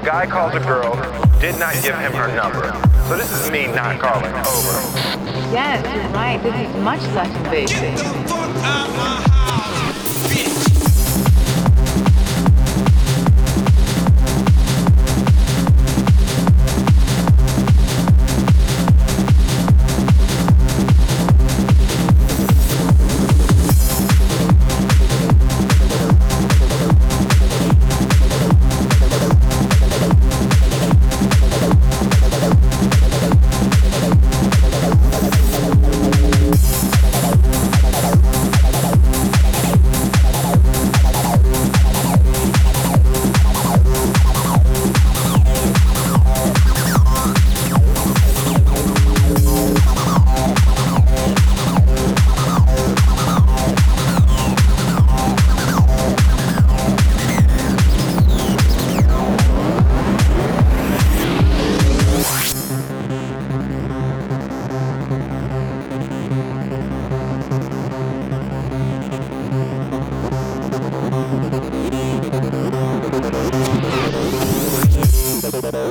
a guy called a girl, did not give him her number. So this is me not calling. Over. Yes, you're right. This is much less invasive. I called Bye.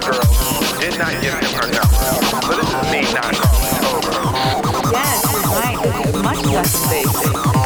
the girl, did not give him her number. So this is me not calling over. Yes, right. Much less